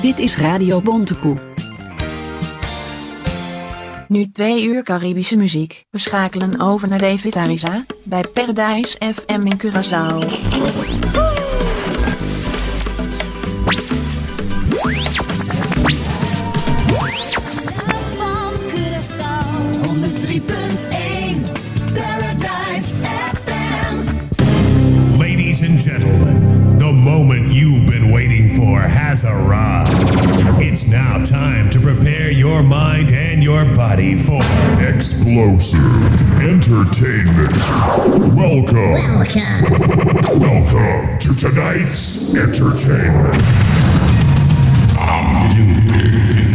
Dit is Radio Bontekoe. Nu twee uur Caribische muziek. We schakelen over naar David Arisa bij Paradise FM in Curaçao. Has arrived. It's now time to prepare your mind and your body for explosive entertainment. Welcome. Welcome Welcome to tonight's entertainment. Funny,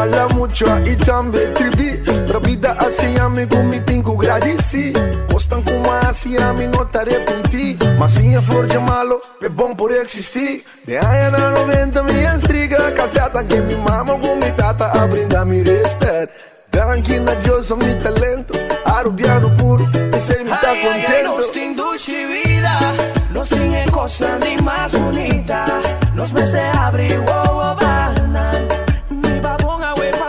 mala mucho y también trivi Rapida hacia mí con mi tinco gradisi Costan como hacia mí no te arrepentí Masinha flor de malo, é bom por existir. De aí na 90 me estriga caseta Que me mama com mi tata a brindar mi respeto. Danquina Dios a mi talento Arubiano puro, ese me está contento Ai, ai, nos tinduşi vida Nos tinha costa de mais bonita. Nos mes de abril, oh, oh, banal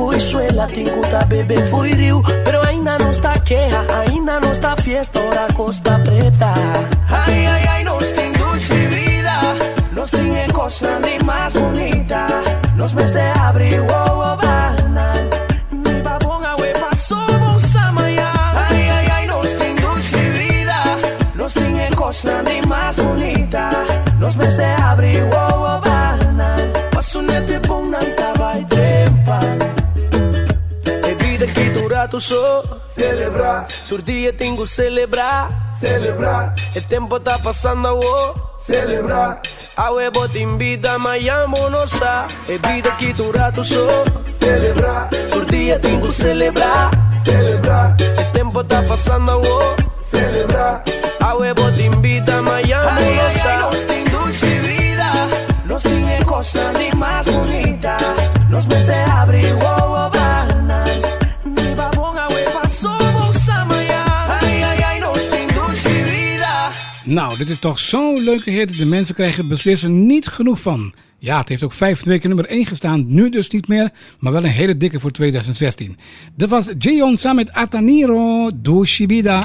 foi suela Tinco tá bebê foi rio Pero ainda não está queja Ainda não está fiesta Ora costa preta. Ai, ai, ai, nos tem dulce vida Nos tiene cosa ni más bonita. Los meses de abril, oh, oh, Mi agüe pasó bolsa ya Ay, ay, ay, nos tem dulce vida Nos cosa ni más bonita. Los meses de tu so Celebrar, Tu dia tengo celebrar. Celebrar, El tiempo está pasando, oh. Celebrar. A huevo te invita a Miami, no sa E vida que tu so Celebrar, Tu dia tengo celebrar. Celebrar, El tiempo está pasando, oh. Celebrar. A huevo te invita a Miami, no sa dit is toch zo'n leuke hit. De mensen krijgen beslissen niet genoeg van. Ja, het heeft ook vijf weken nummer 1 gestaan. Nu dus niet meer, maar wel een hele dikke voor 2016. Dat was Jayon samen met Ataniro do Shibida.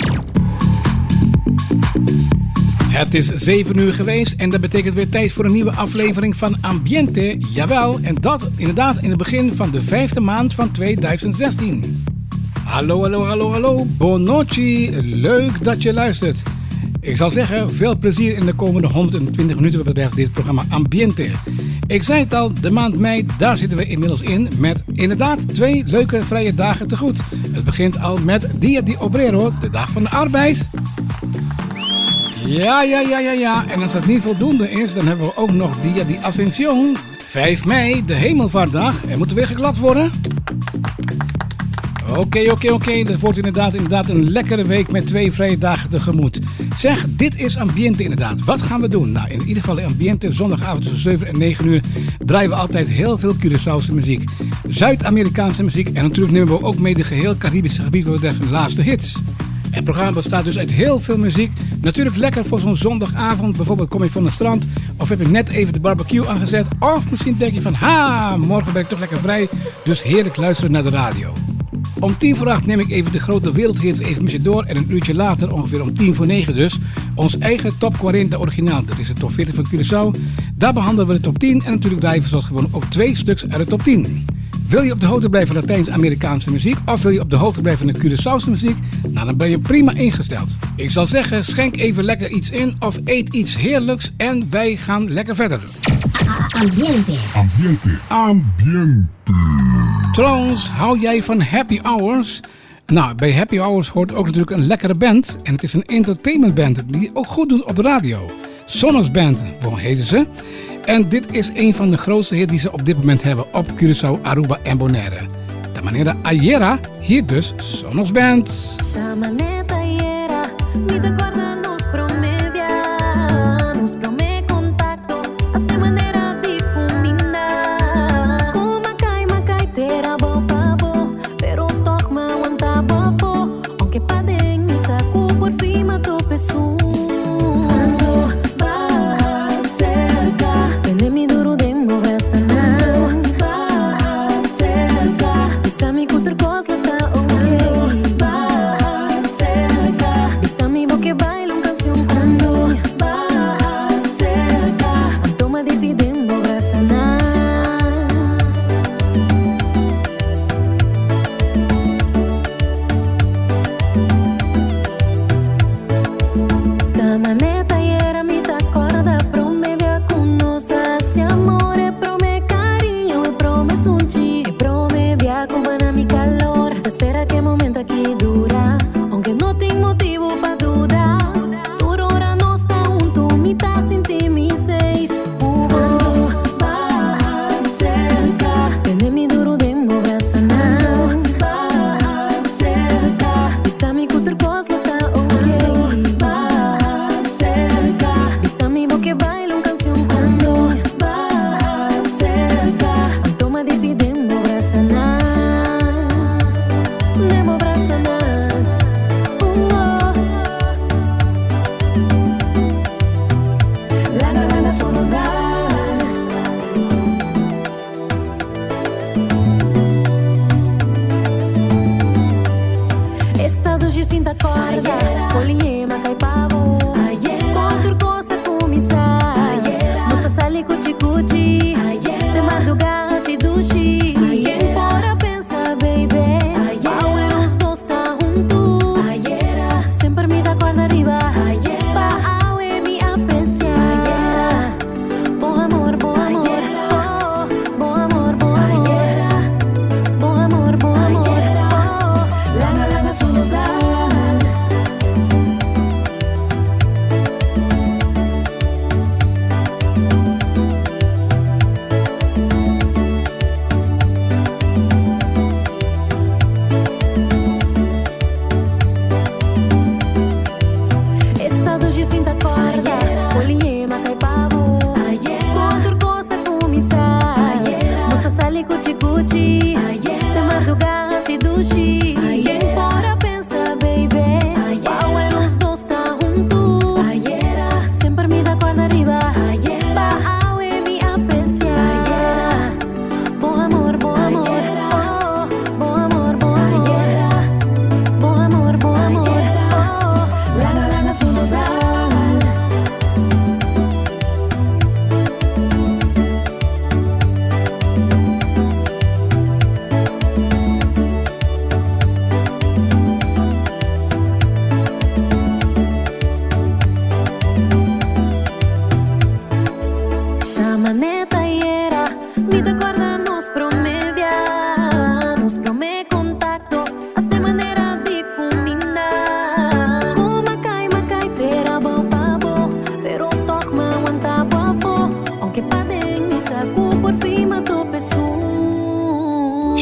Het is 7 uur geweest en dat betekent weer tijd voor een nieuwe aflevering van Ambiente. Jawel, en dat inderdaad in het begin van de vijfde maand van 2016. Hallo, hallo, hallo, hallo. Bonochi. Leuk dat je luistert. Ik zal zeggen, veel plezier in de komende 120 minuten wat betreft dit programma Ambiente. Ik zei het al, de maand mei, daar zitten we inmiddels in met inderdaad twee leuke vrije dagen te goed. Het begint al met Dia di Obrero, de dag van de arbeid. Ja, ja, ja, ja, ja. En als dat niet voldoende is, dan hebben we ook nog Dia di Ascension. 5 mei, de hemelvaartdag. Er moet weer geklad worden. Oké, oké, oké. Dat wordt inderdaad, inderdaad een lekkere week met twee vrije dagen tegemoet. Zeg, dit is Ambiente inderdaad. Wat gaan we doen? Nou, in ieder geval Ambiente, zondagavond tussen 7 en 9 uur draaien we altijd heel veel Curaçaose muziek. Zuid-Amerikaanse muziek en natuurlijk nemen we ook mee de geheel Caribische gebied wat betreft de laatste hits. Het programma bestaat dus uit heel veel muziek. Natuurlijk lekker voor zo'n zondagavond. Bijvoorbeeld kom je van het strand. Of heb je net even de barbecue aangezet. Of misschien denk je van ha, morgen ben ik toch lekker vrij. Dus heerlijk luisteren naar de radio. Om tien voor acht neem ik even de grote wereldhits even met je door. En een uurtje later, ongeveer om tien voor negen dus, ons eigen top 40 originaal. Dat is de top 40 van Curaçao. Daar behandelen we de top 10 en natuurlijk we zoals gewoon ook twee stuks uit de top 10. Wil je op de hoogte blijven van Latijns-Amerikaanse muziek of wil je op de hoogte blijven van de Curaçaose muziek? Nou, dan ben je prima ingesteld. Ik zal zeggen, schenk even lekker iets in of eet iets heerlijks en wij gaan lekker verder. Ambiente. Ambiente. Ambiente. Trouwens, hou jij van happy hours? Nou, bij happy hours hoort ook natuurlijk een lekkere band. En het is een entertainment band die ook goed doet op de radio. Sonos Band, hoe heten ze? En dit is een van de grootste hits die ze op dit moment hebben op Curaçao, Aruba en Bonaire. De manera Ayera, hier dus Sonos Band. maneta y era mi decoración.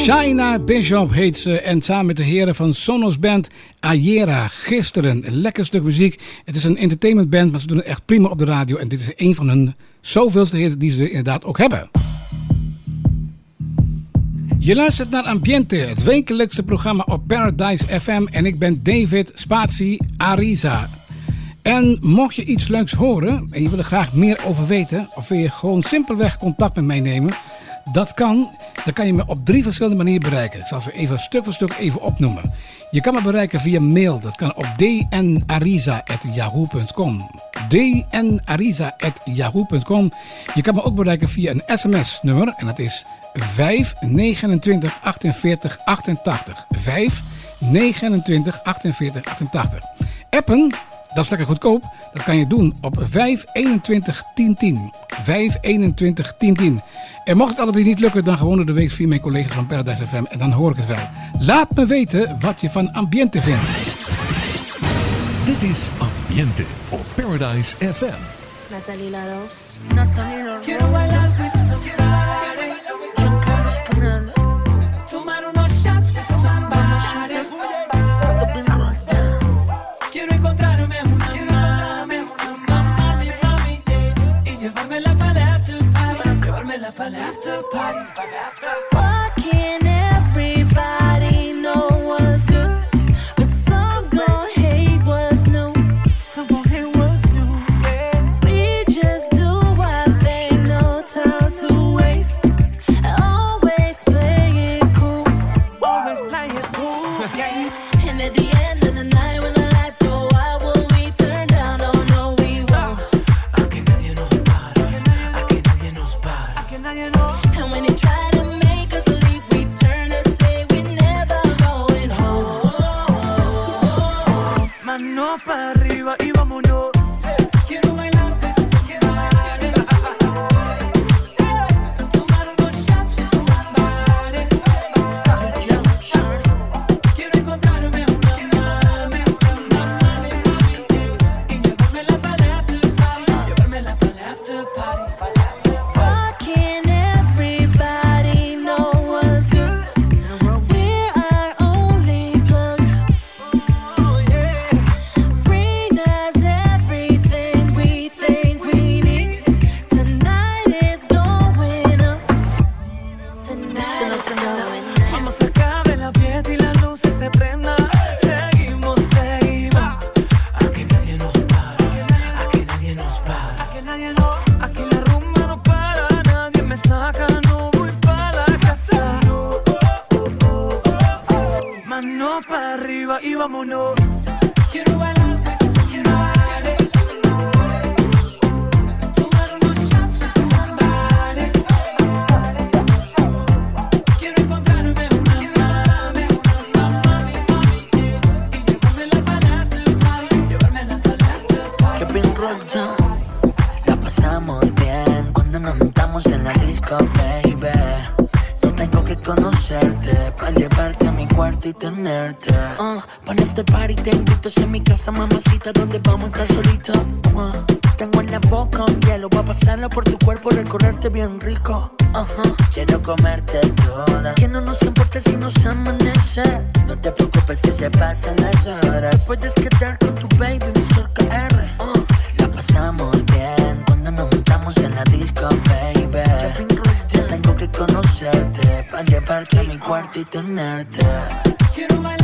Shaina Bishop heet ze en samen met de heren van Sonos Band Ayera gisteren. Een lekker stuk muziek. Het is een entertainment band, maar ze doen het echt prima op de radio. En dit is een van hun zoveelste hits die ze inderdaad ook hebben. Je luistert naar Ambiente, het wekelijkse programma op Paradise FM. En ik ben David Spatie Ariza. En mocht je iets leuks horen en je wil er graag meer over weten, of wil je gewoon simpelweg contact met mij nemen, dat kan. Dan kan je me op drie verschillende manieren bereiken. Ik zal ze even stuk voor stuk even opnoemen. Je kan me bereiken via mail. Dat kan op dnariza.yahoo.com dnariza.yahoo.com Je kan me ook bereiken via een sms-nummer. En dat is 5 29 48 88. 5 29 48 88. Appen dat is lekker goedkoop. Dat kan je doen op 521 1010. 521 1010. En mocht het alle drie niet lukken, dan gewoon door de week via mijn collega's van Paradise FM en dan hoor ik het wel. Laat me weten wat je van Ambiente vindt. Dit is Ambiente op Paradise FM. Natalie Laros. Natalie Laros. Pineapple after party. Walking. Para llevarte a mi cuarto y tenerte. Uh, para after party te invito en mi casa, mamacita, donde vamos a estar solitos. Uh, tengo en la boca un hielo, voy a pasarlo por tu cuerpo, recorrerte bien rico. Ajá, quiero comerte toda. Que no nos importa si nos amanece. No te preocupes si se pasan las horas. Puedes quedar con tu baby, mi R. Uh, la pasamos bien cuando nos juntamos en la disco, baby. Quiero bailar.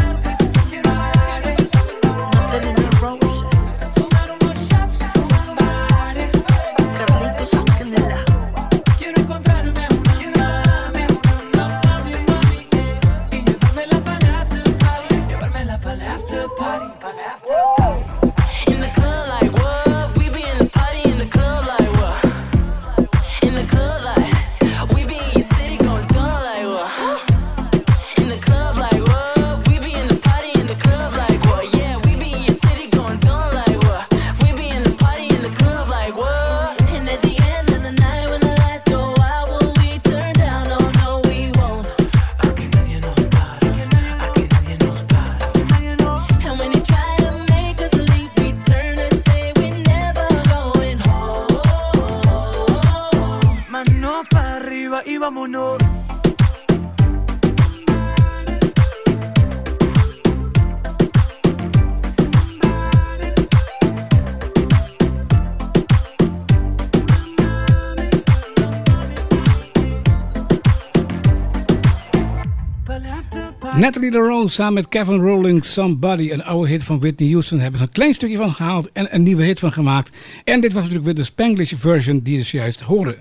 Natalie Rose samen met Kevin Rowling, Somebody, een oude hit van Whitney Houston, hebben ze een klein stukje van gehaald en een nieuwe hit van gemaakt. En dit was natuurlijk weer de Spanglish version die dus juist hoorde.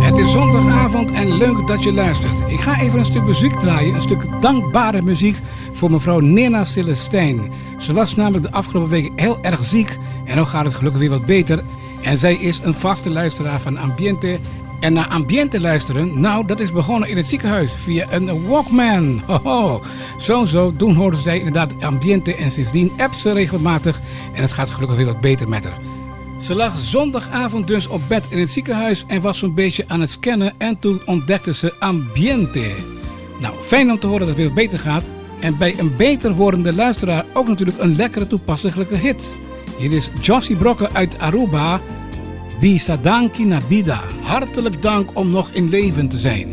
Het is zondagavond en leuk dat je luistert. Ik ga even een stuk muziek draaien, een stuk dankbare muziek voor mevrouw Nena Celestijn. Ze was namelijk de afgelopen weken heel erg ziek en nu gaat het gelukkig weer wat beter. En zij is een vaste luisteraar van Ambiente en naar Ambiente luisteren, nou, dat is begonnen in het ziekenhuis via een Walkman. Hoho. Zo zo, toen hoorden zij inderdaad Ambiente en sindsdien app ze regelmatig. En het gaat gelukkig weer wat beter met haar. Ze lag zondagavond dus op bed in het ziekenhuis en was zo'n beetje aan het scannen en toen ontdekte ze Ambiente. Nou, fijn om te horen dat het weer beter gaat. En bij een beter wordende luisteraar ook natuurlijk een lekkere toepasselijke hit. Hier is Josie Brokken uit Aruba Bisa danki na bida. Hartelijk dank om nog in leven te zijn.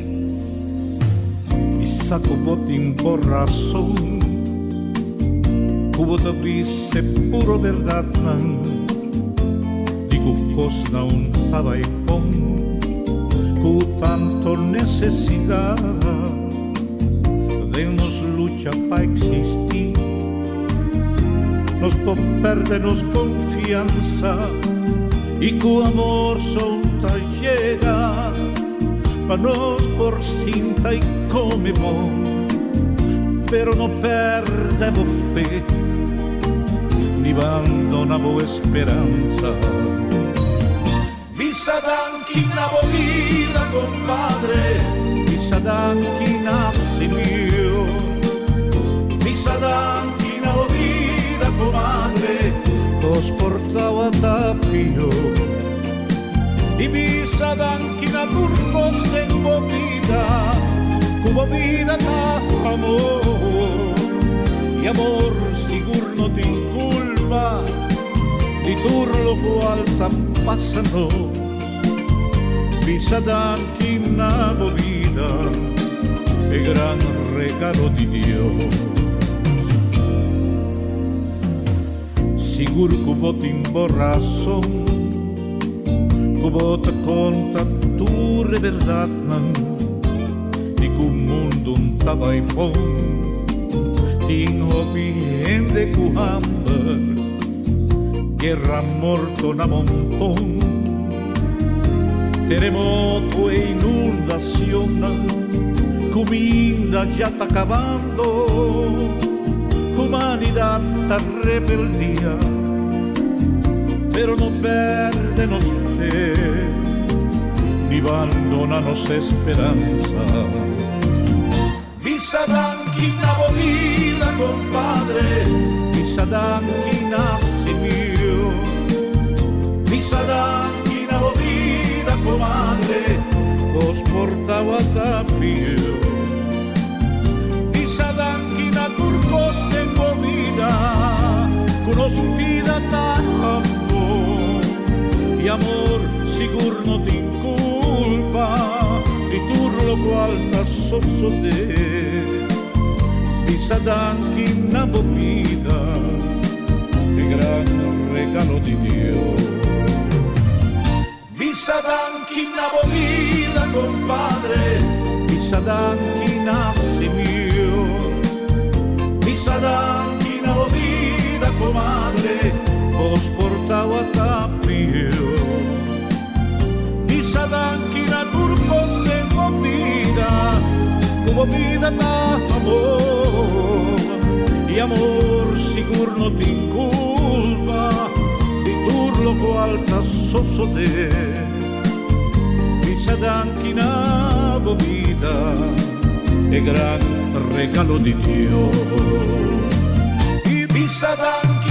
Bisa botín por razón. Kubo se puro verdad nan. Digo cosa un tabaipón. Ku tanto necesidad. De nos lucha para existir. Nos perdernos confianza y cu amor sonta llega pa nos por cinta y comemo pero no perdevo fe ni abbandonavo esperanza. Mi sa danchi una vita compadre mi sa danchi nassi mio mi sa danchi una vita comadre os portava tapio. Y visa danquina turcos tengo vida como vida ta amor. Y amor sigur no te culpa y tur lo cual tan pasano visa danquina vida e gran regalo di Dio sigur kubotin borrasom Kubota konta tuure verratnan Niku mundun tabaipon Tin hobi hende kuhamber Guerra morto na montón Terremoto e inundación Cuminda ya está acabando humanidad está rebeldía, pero no perdenos fe, ni abandonanos esperanza. Visa danquina bonita, compadre, visa danquina mío, visa danquina bonita, comadre, os portaba tapio. Visa danquina sospira tanto y amor sigur no te inculpa di turlo qualta sosso te. Mi sa danchi una di gran regalo di Dio. Mi sa danchi una compadre mi sa danchi nasce mio. Mi sa comadre, vos portau a tapio. Nisa dankina turcos tengo vida, como vida ta amor. Y amor sigurno te inculpa, y turlo cual sosote. Nisa dankina bobida, e gran regalo di Dio. Y bisa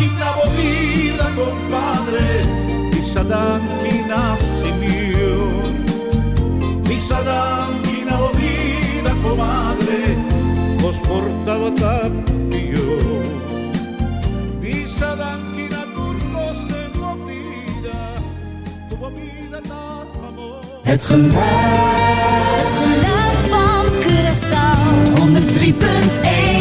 danquina vida, compadre, visa danquina mio, visa danquina vida, comadre, vos portava tapio. Visa danquina turcos de vida, tu vida ta amor. Het geluid, het geluid van Curaçao 103.1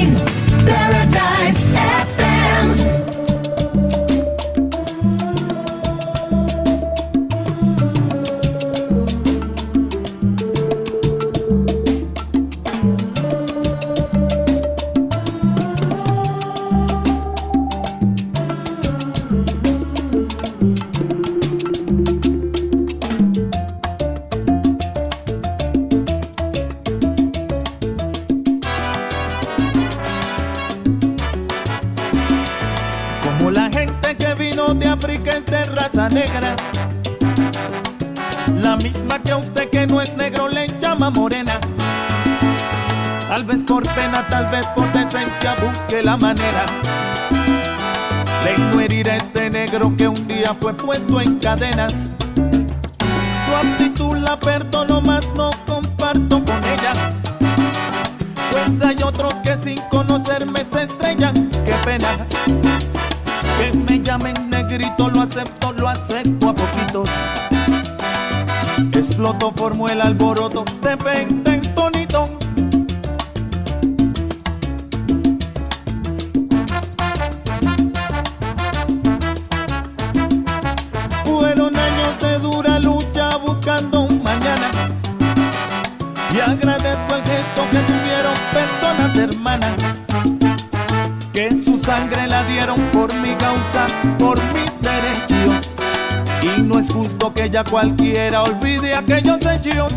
busque la manera de no herir a este negro que un día fue puesto en cadenas. Su actitud la perdono más, no comparto con ella. Pues hay otros que sin conocerme se estrellan, qué pena. Que me llamen negrito, lo acepto, lo acepto a poquitos. Exploto, formo el alboroto, depende el gesto que tuvieron personas hermanas. Que su sangre la dieron por mi causa, por mis derechos. Y no es justo que ya cualquiera olvide aquellos hechos.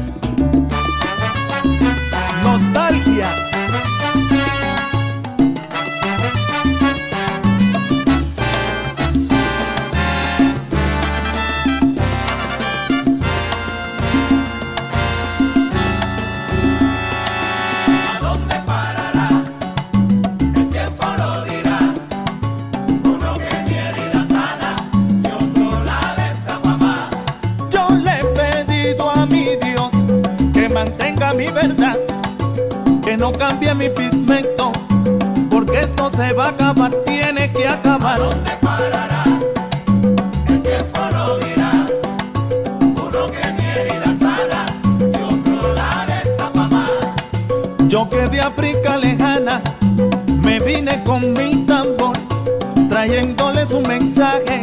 Nostalgia. No cambie mi pigmento, porque esto se va a acabar, tiene que acabar. ¿Dónde parará? El tiempo lo dirá. Uno que mi herida sana y otro la destapa más. Yo que de África lejana me vine con mi tambor, trayéndoles un mensaje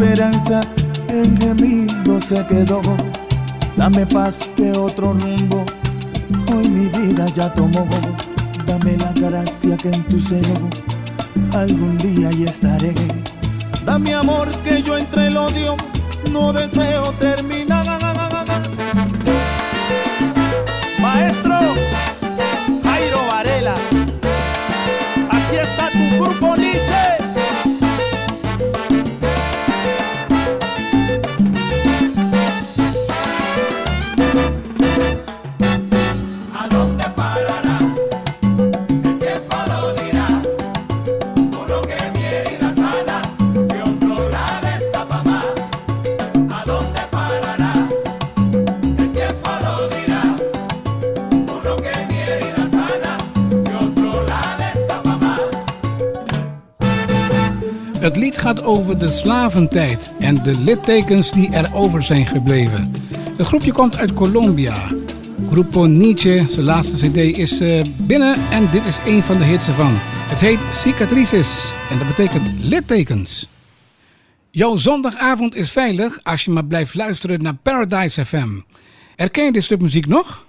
esperanza en gemido se quedó. Dame paz que otro rumbo hoy mi vida ya tomó. Dame la gracia que en tu seno algún día ya estaré. Dame amor que yo entre el odio no deseo terminar. Over de slaventijd en de littekens die er over zijn gebleven. Het groepje komt uit Colombia. Grupo Nietzsche, zijn laatste cd is eh, binnen en dit is een van de hits ervan. Het heet Cicatrices en dat betekent littekens. Jouw zondagavond is veilig als je maar blijft luisteren naar Paradise FM. Herken je dit stuk muziek nog?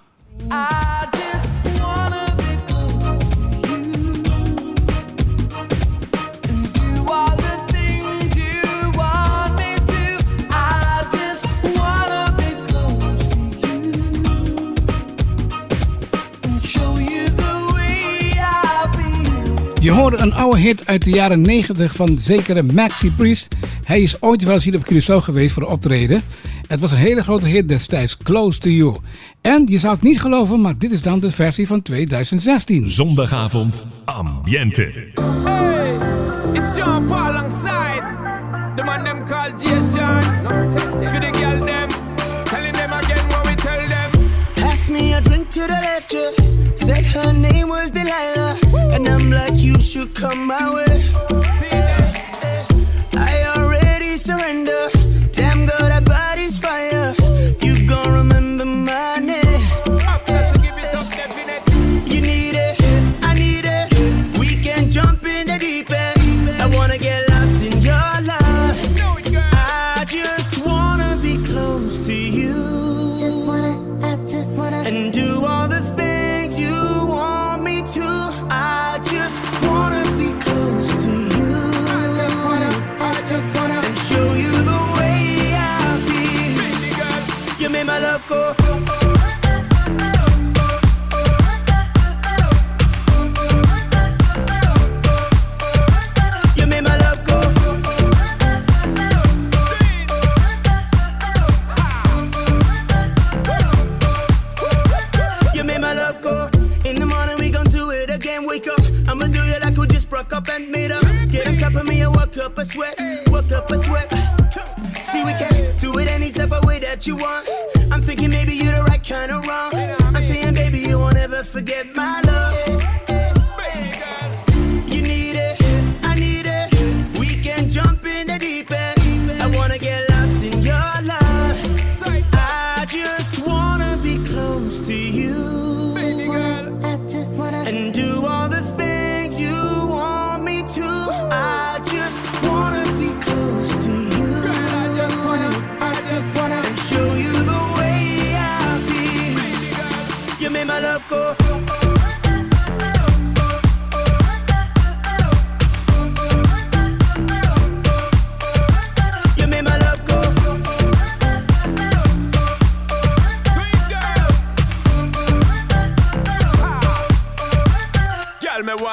Je hoorde een oude hit uit de jaren 90 van zekere Maxi Priest. Hij is ooit wel eens hier op Curaçao geweest voor de optreden. Het was een hele grote hit destijds, Close to You. En je zou het niet geloven, maar dit is dan de versie van 2016. Zondagavond Ambiente. Hey, it's Sean Paul alongside the man them called Jason. For the girl them, telling them again what we tell them. Pass me a drink to the left, yeah. Said her name was Delilah. And I'm like, you should come my way. Of me and work up a sweat, work up a sweat. See we can do it any type of way that you want. I'm thinking maybe you're the right kind of wrong. I'm saying baby you won't ever forget my love.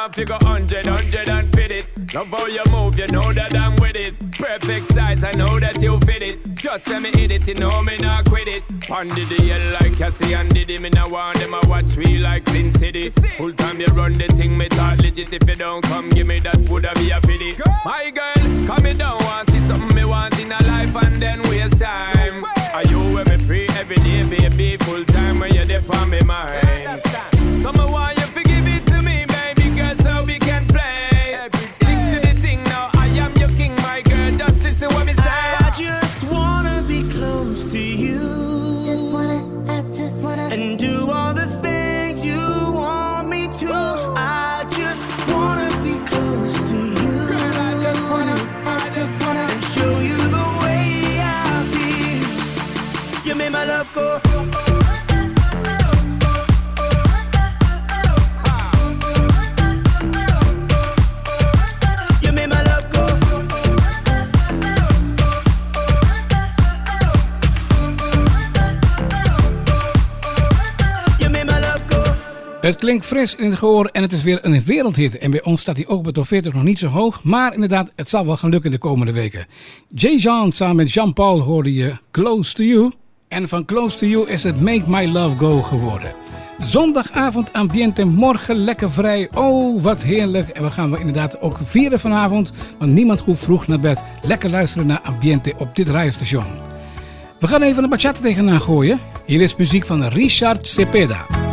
Girl, me want figure hundred, hundred and fit it. Love how you move, you know that I'm with it. Perfect size, I know that you fit it. Just let me hit it, you know me not quit it. Pondy the yell like Cassie and Diddy. Me now want them a watch we like Sin City. Full time you run the thing, me talk legit. If you don't come, give me that, woulda be a pity. My girl, come me down, want see something me want in a life and then waste time. Are you with me free every day, baby? Full time when you're there on me mind. Het klinkt fris in het gehoor en het is weer een wereldhit. En bij ons staat hij ook bij top 40 nog niet zo hoog. Maar inderdaad, het zal wel gaan lukken de komende weken. Jay Jean samen met Jean-Paul hoorde je Close to You. En van Close to You is het Make My Love Go geworden. Zondagavond ambiente, morgen lekker vrij. Oh, wat heerlijk. En we gaan we inderdaad ook vieren vanavond. Want niemand hoeft vroeg naar bed. Lekker luisteren naar ambiente op dit radiostation. We gaan even een bachata tegenaan gooien. Hier is muziek van Richard Cepeda.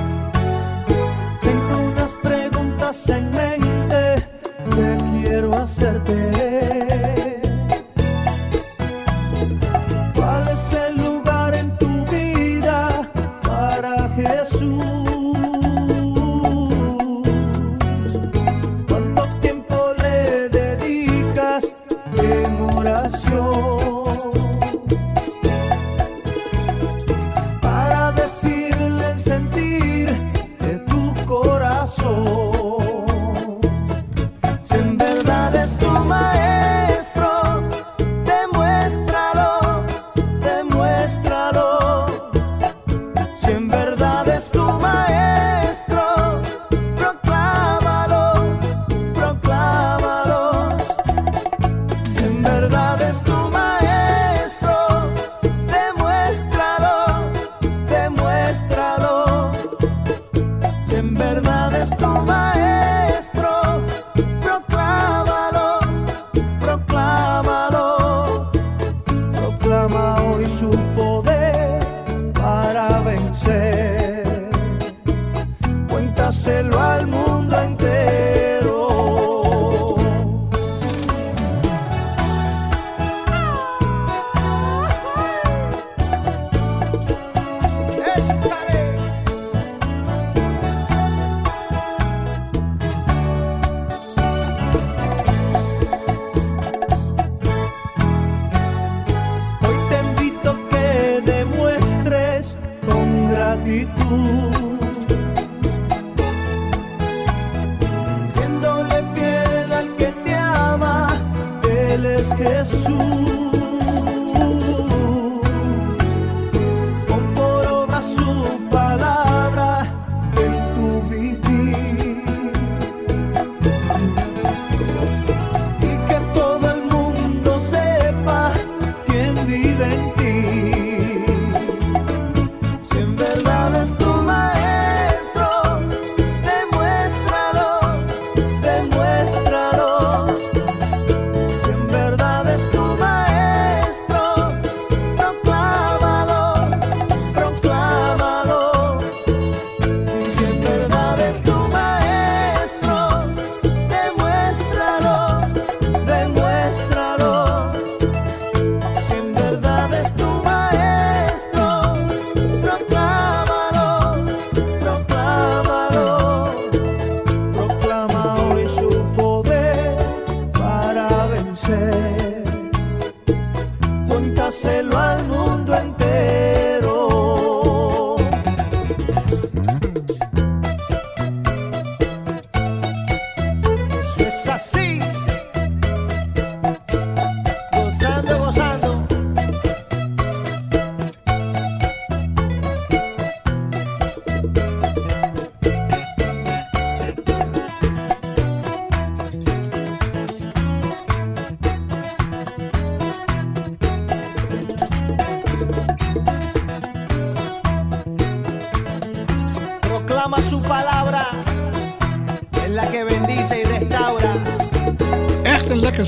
sang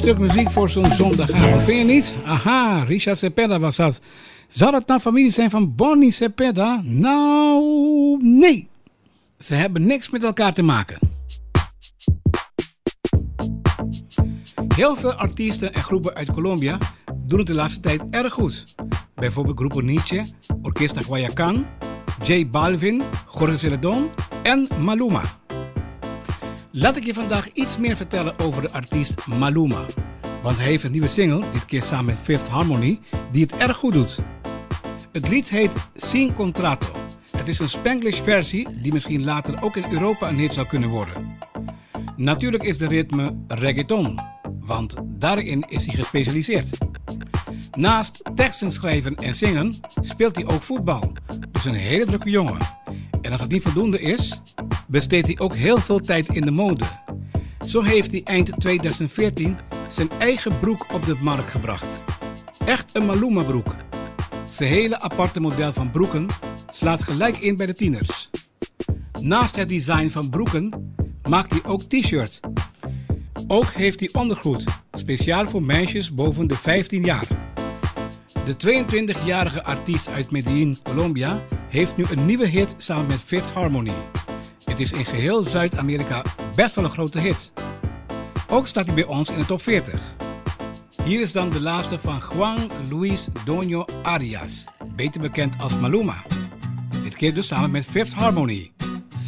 stuk muziek voor zo'n zondagavond. Vind je niet? Aha, Richard Cepeda was dat. Zou het nou familie zijn van Bonnie Cepeda? Nou, nee. Ze hebben niks met elkaar te maken. Heel veel artiesten en groepen uit Colombia doen het de laatste tijd erg goed. Bijvoorbeeld Grupo Nietzsche, Orquesta Guayacán, J Balvin, Jorge Celedon en Maluma. Laat ik je vandaag iets meer vertellen over de artiest Maluma. Want hij heeft een nieuwe single, dit keer samen met Fifth Harmony, die het erg goed doet. Het lied heet Sin Contrato. Het is een Spanglish versie die misschien later ook in Europa een hit zou kunnen worden. Natuurlijk is de ritme reggaeton, want daarin is hij gespecialiseerd. Naast teksten schrijven en zingen speelt hij ook voetbal. Dus een hele drukke jongen. En als het niet voldoende is, besteedt hij ook heel veel tijd in de mode. Zo heeft hij eind 2014 zijn eigen broek op de markt gebracht. Echt een Maluma broek. Zijn hele aparte model van broeken slaat gelijk in bij de tieners. Naast het design van broeken maakt hij ook t-shirts. Ook heeft hij ondergoed, speciaal voor meisjes boven de 15 jaar. De 22-jarige artiest uit Medellin, Colombia, heeft nu een nieuwe hit samen met Fifth Harmony. Het is in geheel Zuid-Amerika best wel een grote hit. Ook staat hij bij ons in de top 40. Hier is dan de laatste van Juan Luis Doño Arias, beter bekend als Maluma. Dit keer dus samen met Fifth Harmony.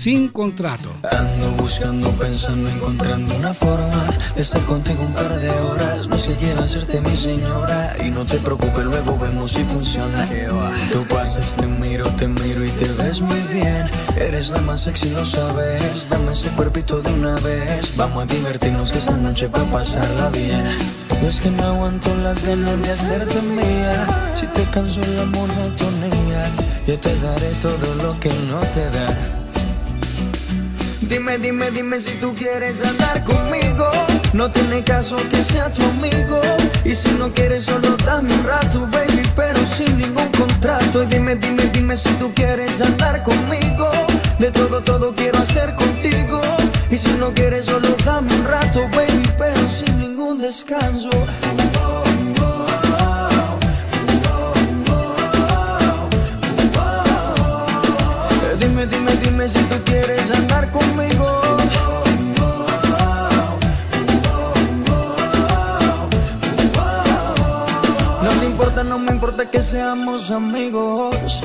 Sin contrato. Ando buscando, pensando, encontrando una forma de estar contigo un par de horas. No sé quiero hacerte mi señora y no te preocupes, luego vemos si funciona. Tú pasas, te miro, te miro y te ves muy bien. Eres la más sexy, lo sabes. Dame ese cuerpito de una vez. Vamos a divertirnos que esta noche va a pasarla bien. No es que no aguanto las ganas de hacerte mía. Si te canso la monotonía, yo te daré todo lo que no te da. Dime, dime, dime si tú quieres andar conmigo. No tiene caso que sea tu amigo. Y si no quieres, solo dame un rato, baby, pero sin ningún contrato. Dime, dime, dime si tú quieres andar conmigo. De todo, todo quiero hacer contigo. Y si no quieres, solo dame un rato, baby, pero sin ningún descanso. Si tú quieres andar conmigo. No te importa, no me importa que seamos amigos.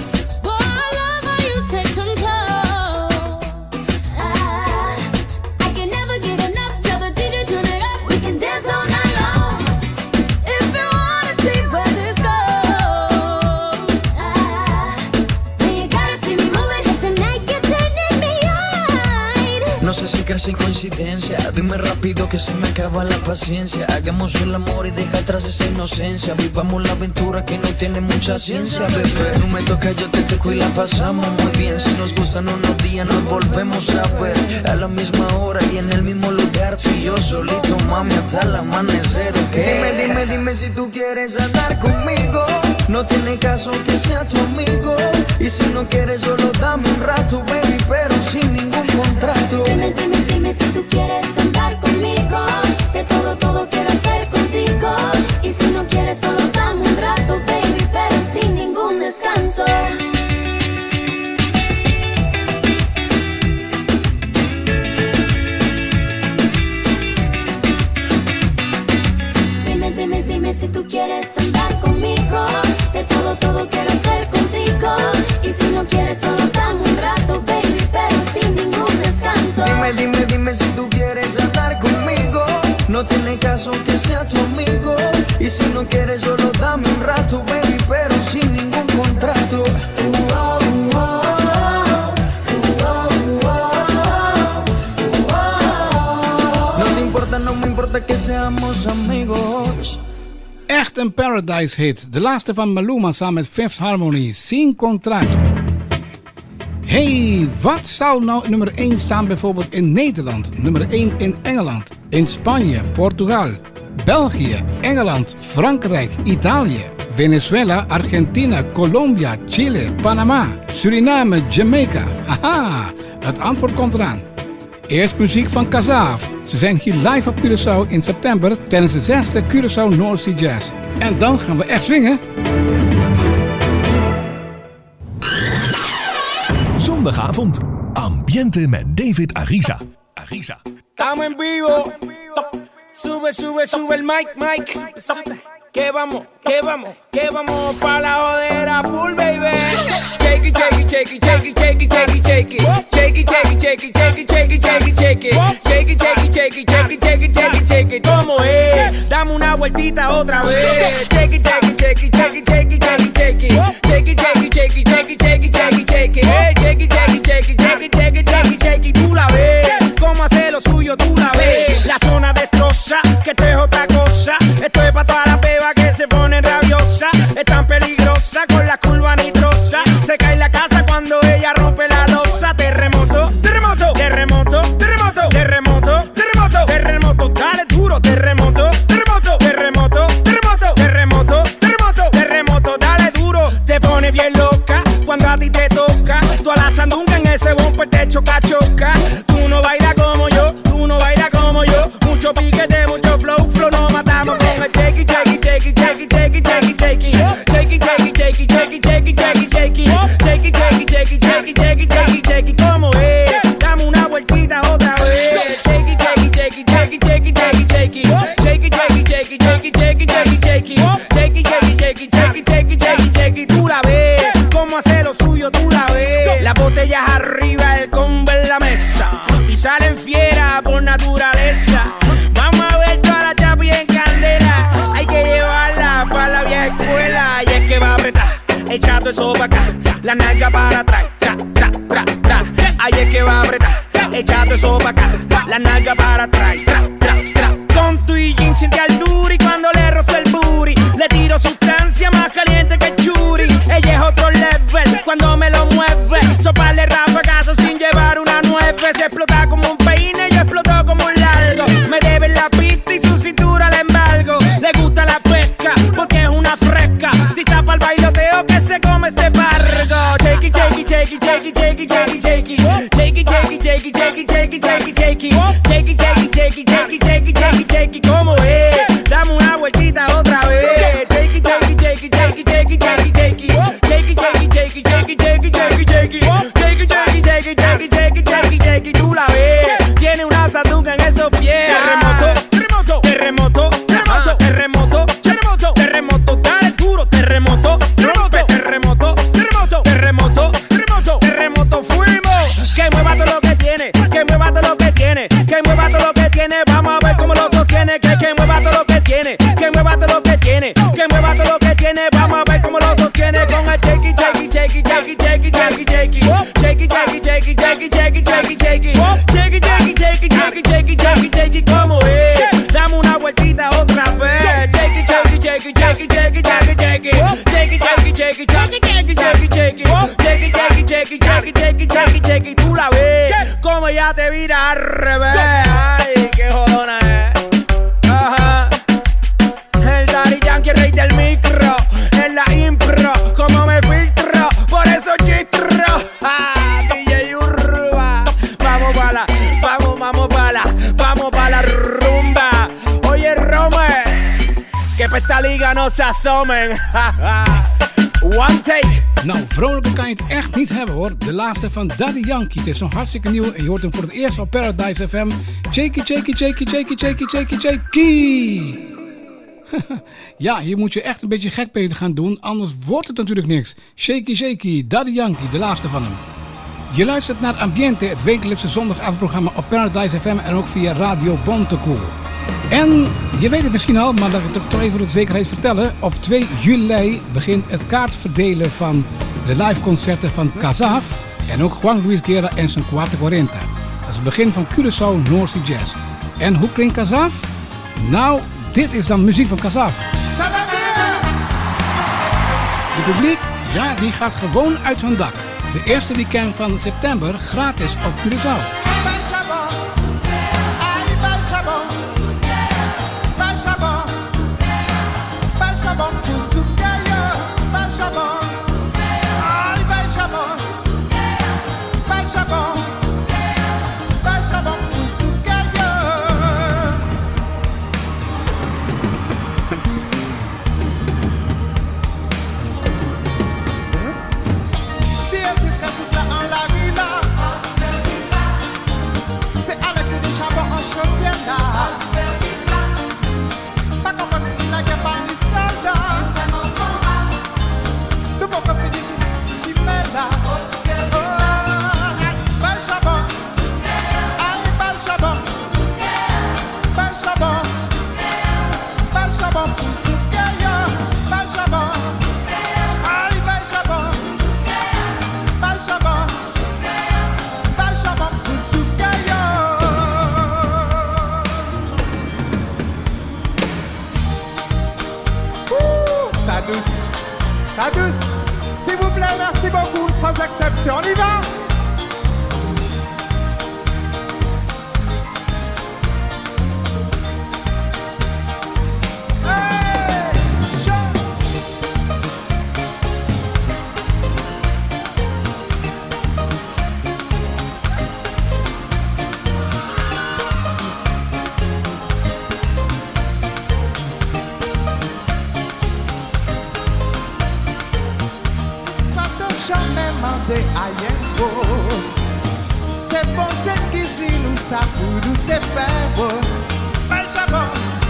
Casi coincidencia. Dime rápido que se me acaba la paciencia. Hagamos el amor y deja atrás esa inocencia. Vivamos la aventura que no tiene mucha ciencia, bebé. No me toca, yo te toco y la pasamos muy bien. Si nos gustan unos días, nos volvemos a ver. A la misma hora y en el mismo lugar. Tú y yo solito, mami, hasta el amanecer, ¿ok? Dime, dime, dime si tú quieres andar conmigo. No tiene caso que sea tu amigo. Y si no quieres, solo dame un rato, baby, pero sin ningún contrato. Dime, dime, dime si tú quieres De laatste van Maluma samen met Fifth Harmony. Sin contrato. Hey, wat zou nou nummer 1 staan bijvoorbeeld in Nederland? Nummer 1 in Engeland, in Spanje, Portugal, België, Engeland, Frankrijk, Italië, Venezuela, Argentina, Colombia, Chile, Panama, Suriname, Jamaica. Haha, het antwoord komt eraan. Eerst muziek van Kazaaf. Ze zijn hier live op Curaçao in september tijdens de zesde Curaçao North Sea Jazz. En dan gaan we echt swingen. Zondagavond. Ambiente met David Arisa. Arisa. Estamos en vivo. Sube, sube, sube el mic, mic. Que vamos, que vamos, que vamos pa' la jodera full, baby. Shake it, shake it, shake it, shake it, shake it, shake it, shake it. Shake it, shake it, shake it, shake it, shake it, shake it, shake it. Shake it, shake it, shake it, shake it, shake it, shake it, shake it. ¿Cómo es? Dame una vueltita otra vez. Shake it, shake it, shake it, shake it, shake it, shake it, shake it. Shake it, shake it, shake it, shake it, shake it, shake it, shake it. Shake it, shake it, shake it, shake it, shake it, shake it, shake it. Tú la ves. Cómo hace lo suyo, tú la ves. La zona destroza, que es otra cosa. Esto es toda Tan peligrosa con la curva nitrosa. Se cae la casa cuando ella rompe la losa. Terremoto, terremoto, terremoto, terremoto, terremoto, terremoto, terremoto. Dale duro, terremoto, terremoto, terremoto, terremoto, terremoto, terremoto, terremoto. Dale duro, te pone bien loca cuando a ti te toca. Tú a la en ese bumper te choca, choca. It, shake it. Shake it, shake it, shake it, shake it, shake it, shake it, shake it. Shake it, shake it, shake it, shake it, shake it, shake it, shake it. Tú la ves. Cómo hace lo suyo, tú la ves. Las botellas arriba, el combo en la mesa. Y salen fieras por naturaleza. Vamos a ver toda la chapi en candela. Hay que llevarla para la vieja escuela. Y es que va a apretar, echando eso para acá. La nalga para atrás. Ahí es que va a apretar, echando eso para acá. La nalga para atrás. Con tu y jean siente al duri cuando le roza el booty. Le tiro sustancia más caliente que churi. Ella es otro level cuando me lo mueve. Soparle rafagazo sin llevar una nueve. Se explota como un peine, yo exploto como un largo. Me debe la pista y su cintura le embargo. Le gusta la pesca porque es una fresca. Si tapa el bailoteo que se come it, take it, take it, take it, take it, take it, take it, take it, take it, take it, take it, take it, take it, take it, take it, take it, take it, take it, take it, take it, como es. One take. Nou, vrolijker kan je het echt niet hebben hoor. De laatste van Daddy Yankee. Het is zo'n hartstikke nieuw en je hoort hem voor het eerst op Paradise FM. Shaky, shaky, shaky, shaky, shaky, shaky, shaky. ja, hier moet je echt een beetje gek mee gaan doen, anders wordt het natuurlijk niks. Shaky, shaky, Daddy Yankee, de laatste van hem. Je luistert naar Ambiente, het wekelijkse zondagavondprogramma op Paradise FM en ook via Radio Bontekoe. En je weet het misschien al, maar laat ik het toch even voor de zekerheid vertellen. Op 2 juli begint het kaartverdelen van de liveconcerten van Kazaf en ook Juan Luis Guerra en zijn Cuarta Cuarenta. Dat is het begin van Curaçao North Jazz. En hoe klinkt Kazaf? Nou, dit is dan muziek van Kazaf. De publiek, ja, die gaat gewoon uit hun dak. De eerste weekend van september gratis op Curaçao. Se ponte ki di nou sa pou nou te fe bo Bay chabon,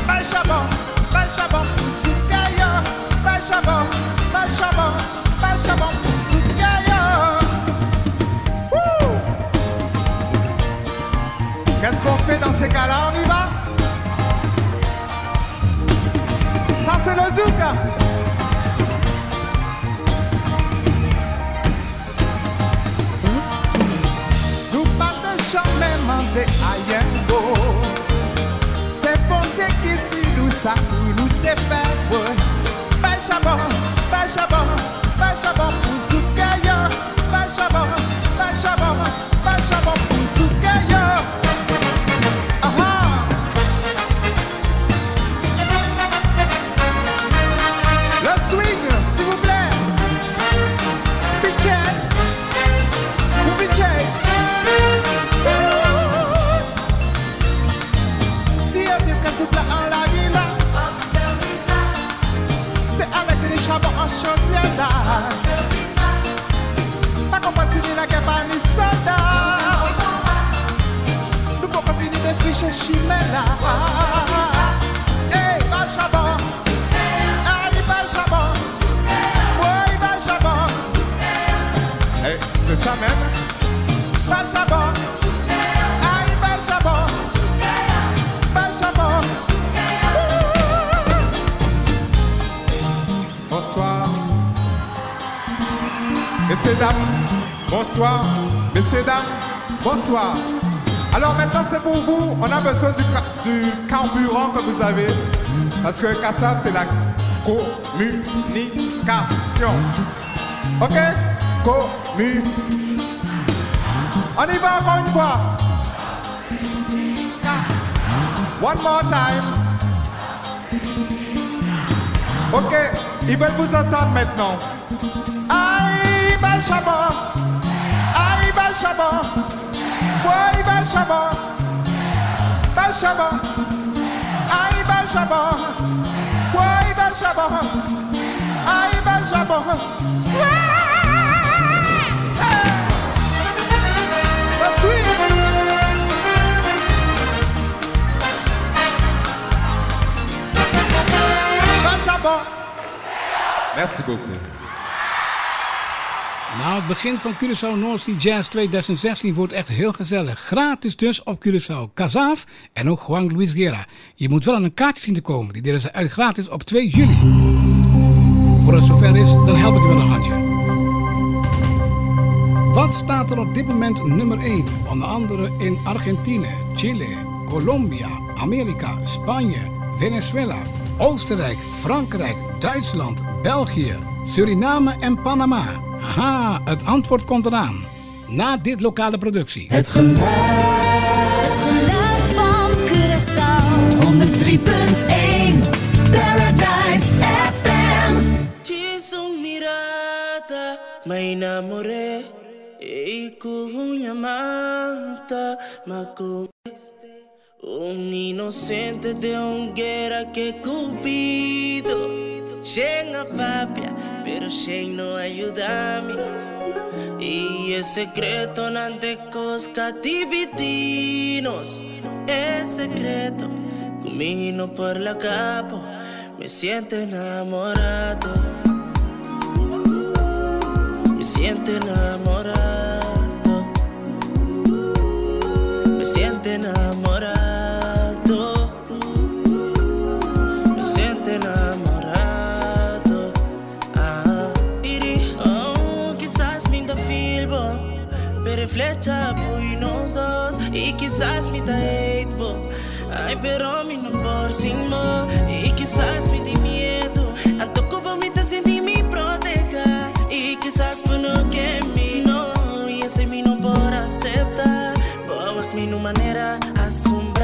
bay chabon, bay chabon pou souk ayo Qu'est-ce qu'on fait dans ces cas-là? On y va? Ça c'est le zouk hein? de ayen go Se ponte ki ti nou sa pou nou te fe Pe chabon. Du, carburant que vous avez. Parce que Kassav c'est la communication. Ok? Commu. On y va encore une fois. One more time. Ok, ils veulent vous entendre maintenant. Aïe. Aïe, Bachabon. Ouais, Bachabon. Baixabó, ai Baixabó, ai Baixabó, ai Baixabó. Merci beaucoup. Nou, het begin van Curaçao North Sea Jazz 2016 wordt echt heel gezellig. Gratis dus op Curaçao. Kazaaf en ook Juan Luis Guerra. Je moet wel aan een kaartje zien te komen. Die delen ze uit gratis op 2 juli. Voor het zover is, dan help ik je wel een handje. Wat staat er op dit moment nummer 1? Onder andere in Argentinië, Chile, Colombia, Amerika, Spanje, Venezuela, Oostenrijk, Frankrijk, Duitsland, België, Suriname en Panama. Haha, het antwoord komt eraan. Na dit lokale productie. Het geluid, het geluid van Curaçao. 103.1 Paradise FM. Chisong mirada, may enamoré. Y con llamada, macu. Un inocente de hoguera que cupido. Chega, papia, pero Shane não ajuda a mim. E é secreto ante os cativitinos. É secreto, comino por la capo. Me siento enamorado. Me siento enamorado. Quizás me da hatebo. Ay, pero mi no por sin mo y quizás me di miedo. Anto como me te sentí mi proteja y quizás por no que mi no y ese mi no por aceptar. Boas mi no manera asombrar,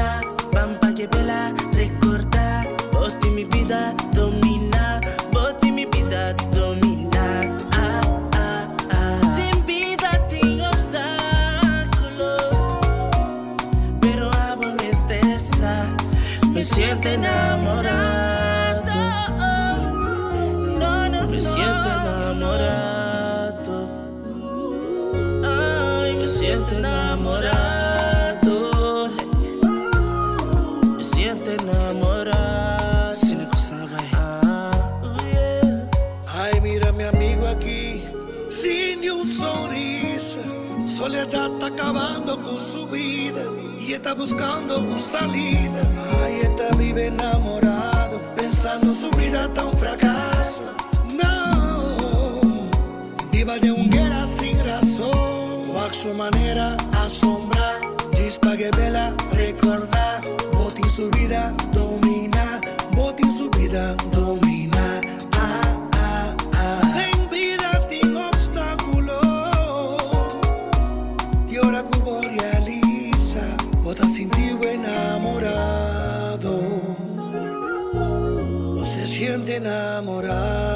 está buscando una salida. Está vive enamorado, pensando su vida está un fracaso. No, viva de un guerra sin razón, o a su manera asombrar. Chispa que vela recordar, boti su vida domina, boti su vida domina. Ah, ah, ah. En vida sin obstáculo, y ahora enamorar.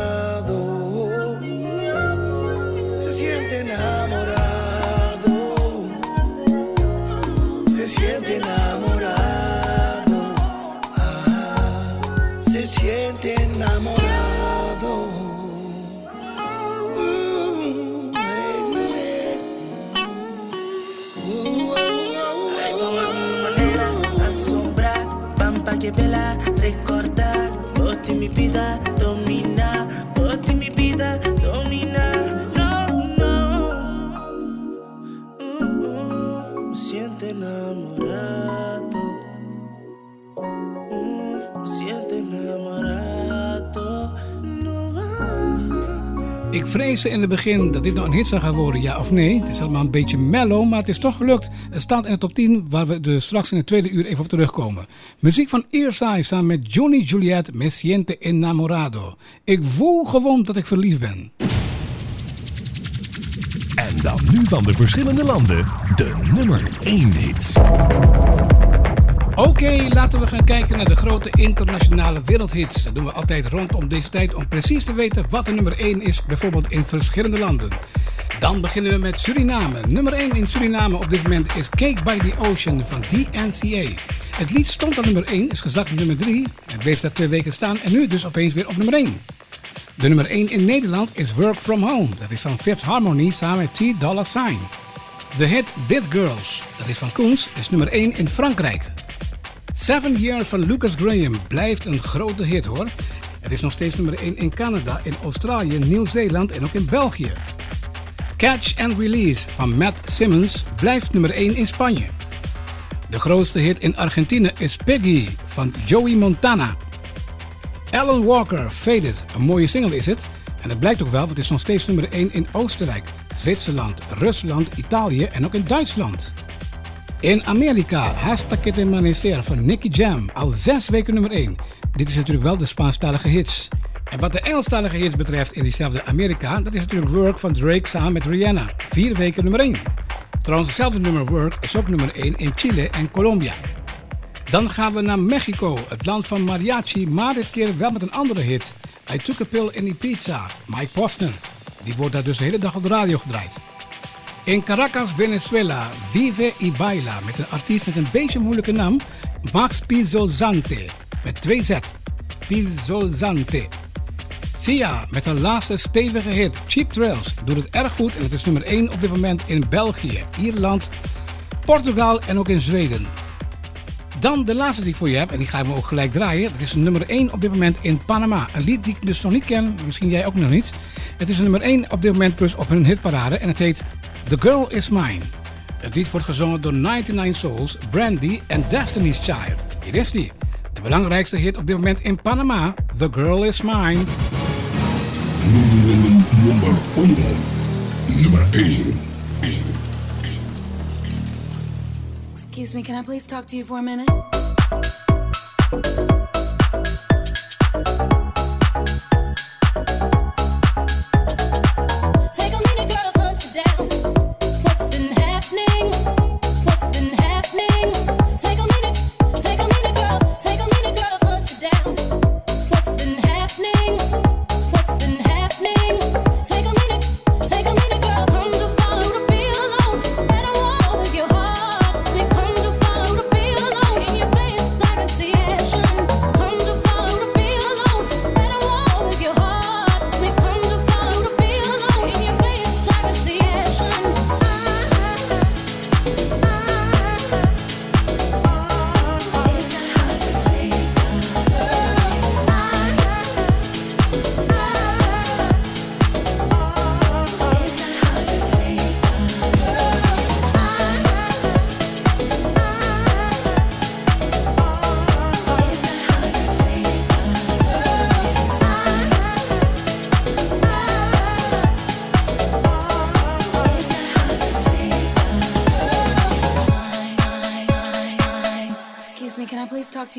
that Ik vreesde in het begin dat dit nog een hit zou gaan worden, ja of nee. Het is allemaal een beetje mellow, maar het is toch gelukt. Het staat in de top 10, waar we dus straks in het tweede uur even op terugkomen. Muziek van Earside samen met Johnny Juliet, Me siente enamorado. Ik voel gewoon dat ik verliefd ben. En dan nu van de verschillende landen de nummer 1 hits. Oké, laten we gaan kijken naar de grote internationale wereldhits. Dat doen we altijd rondom deze tijd om precies te weten wat de nummer 1 is, bijvoorbeeld in verschillende landen. Dan beginnen we met Suriname. Nummer 1 in Suriname op dit moment is Cake by the Ocean van DNCA. Het lied stond op nummer 1, is gezakt op nummer 3. Het bleef daar twee weken staan en nu dus opeens weer op nummer 1. De nummer 1 in Nederland is Work From Home. Dat is van Fifth Harmony samen met T Dollar Sign. De hit With Girls, dat is van Koens, is nummer 1 in Frankrijk. Seven Years van Lucas Graham blijft een grote hit hoor. Het is nog steeds nummer 1 in Canada, in Australië, Nieuw-Zeeland en ook in België. Catch and Release van Matt Simmons blijft nummer 1 in Spanje. De grootste hit in Argentinië is Peggy van Joey Montana. Alan Walker, Faded, een mooie single is het. En dat blijkt ook wel, want het is nog steeds nummer 1 in Oostenrijk, Zwitserland, Rusland, Italië en ook in Duitsland. In Amerika, Hasta que te van Nicky Jam, al zes weken nummer 1. Dit is natuurlijk wel de Spaanstalige hits. En wat de Engelstalige hits betreft in diezelfde Amerika, dat is natuurlijk Work van Drake samen met Rihanna. Vier weken nummer 1. Trouwens, hetzelfde nummer Work is ook nummer 1 in Chile en Colombia. Dan gaan we naar Mexico, het land van mariachi, maar dit keer wel met een andere hit. I Took a Pill in Ibiza, Mike Posner. Die wordt daar dus de hele dag op de radio gedraaid. In Caracas, Venezuela, Vive y Baila met een artiest met een beetje moeilijke naam, Max Pizzolzante, met twee Z. Pizzolzante. Sia met haar laatste stevige hit, Cheap Trails, doet het erg goed en het is nummer 1 op dit moment in België, Ierland, Portugal en ook in Zweden. Dan de laatste die ik voor je heb, en die gaan we ook gelijk draaien. Dat is nummer 1 op dit moment in Panama. Een lied die ik dus nog niet ken, misschien jij ook nog niet. Het is nummer 1 op dit moment plus op hun hitparade en het heet The Girl Is Mine. Het lied wordt gezongen door 99 Souls, Brandy en Destiny's Child. Hier is die. De belangrijkste hit op dit moment in Panama, The Girl Is Mine. Nummer 1. Nummer 1. Me, can I please talk to you for a minute?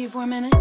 For a minute?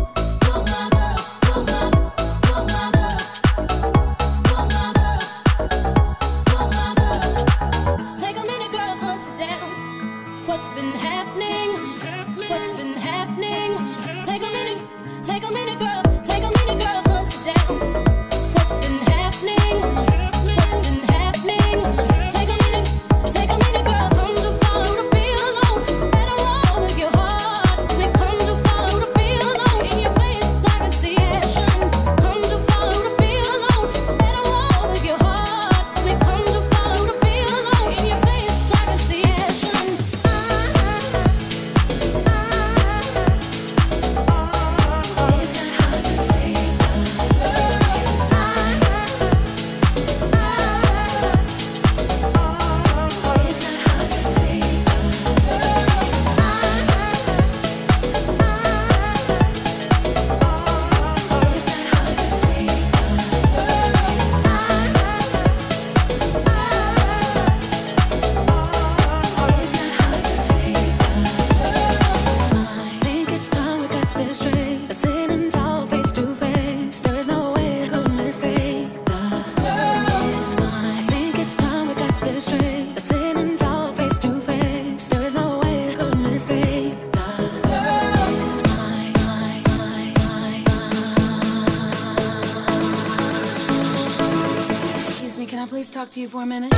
For a minute?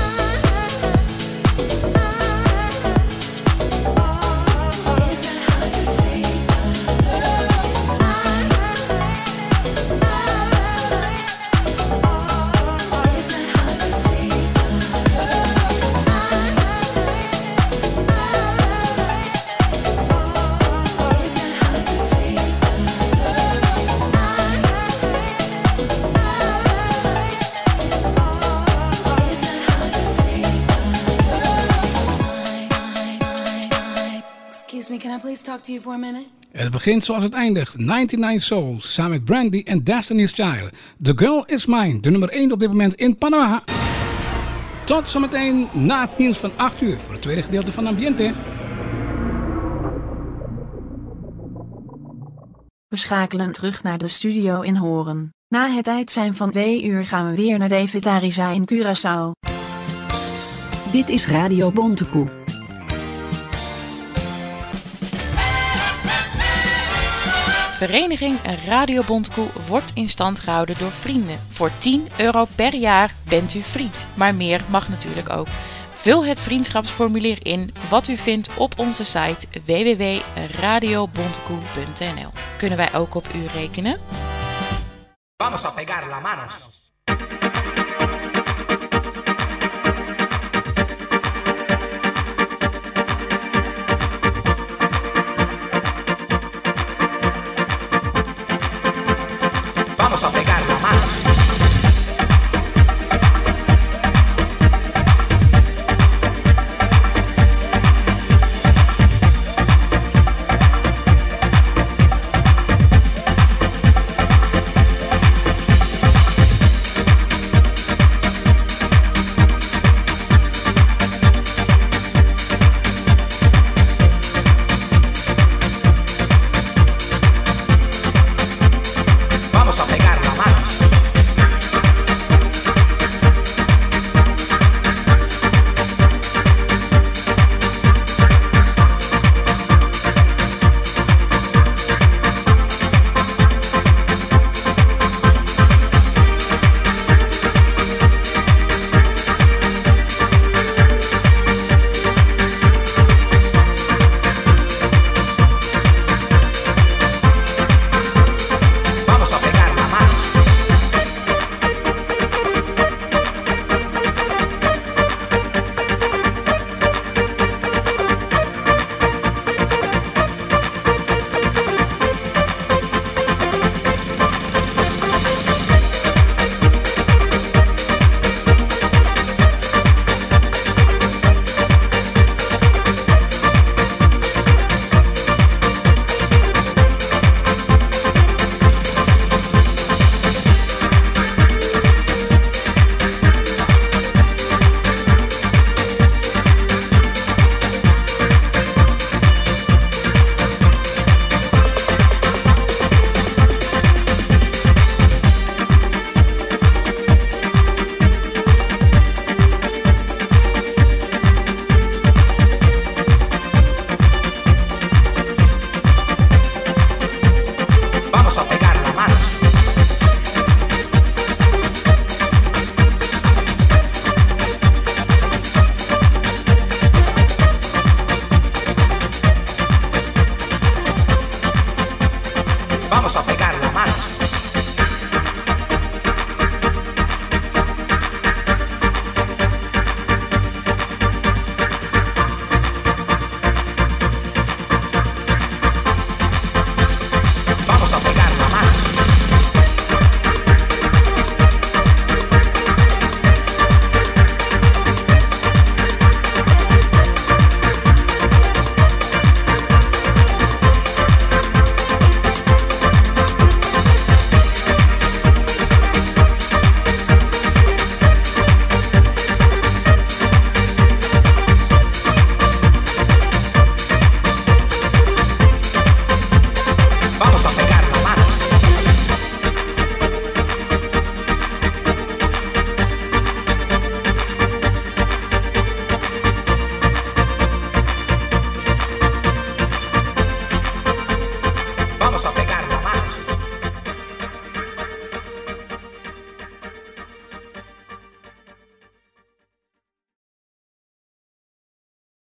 Me, can I please talk to you for a minute? Het begint zoals het eindigt. 99 Souls samen met Brandy en Destiny's Child. The Girl Is Mine, de nummer 1 op dit moment in Panama. Tot zometeen na het nieuws van 8 uur voor het tweede gedeelte van Ambiente. We schakelen terug naar de studio in Horen. Na het uit zijn van 2 uur gaan we weer naar David Arisa in Curaçao. Dit is Radio Bontekoe. Vereniging Radio Bondkoe wordt in stand gehouden door vrienden. Voor 10 euro per jaar bent u vriend. Maar meer mag natuurlijk ook. Vul het vriendschapsformulier in wat u vindt op onze site www.radiobondkoe.nl. Kunnen wij ook op u rekenen? Vamos a pegar las manos. hot.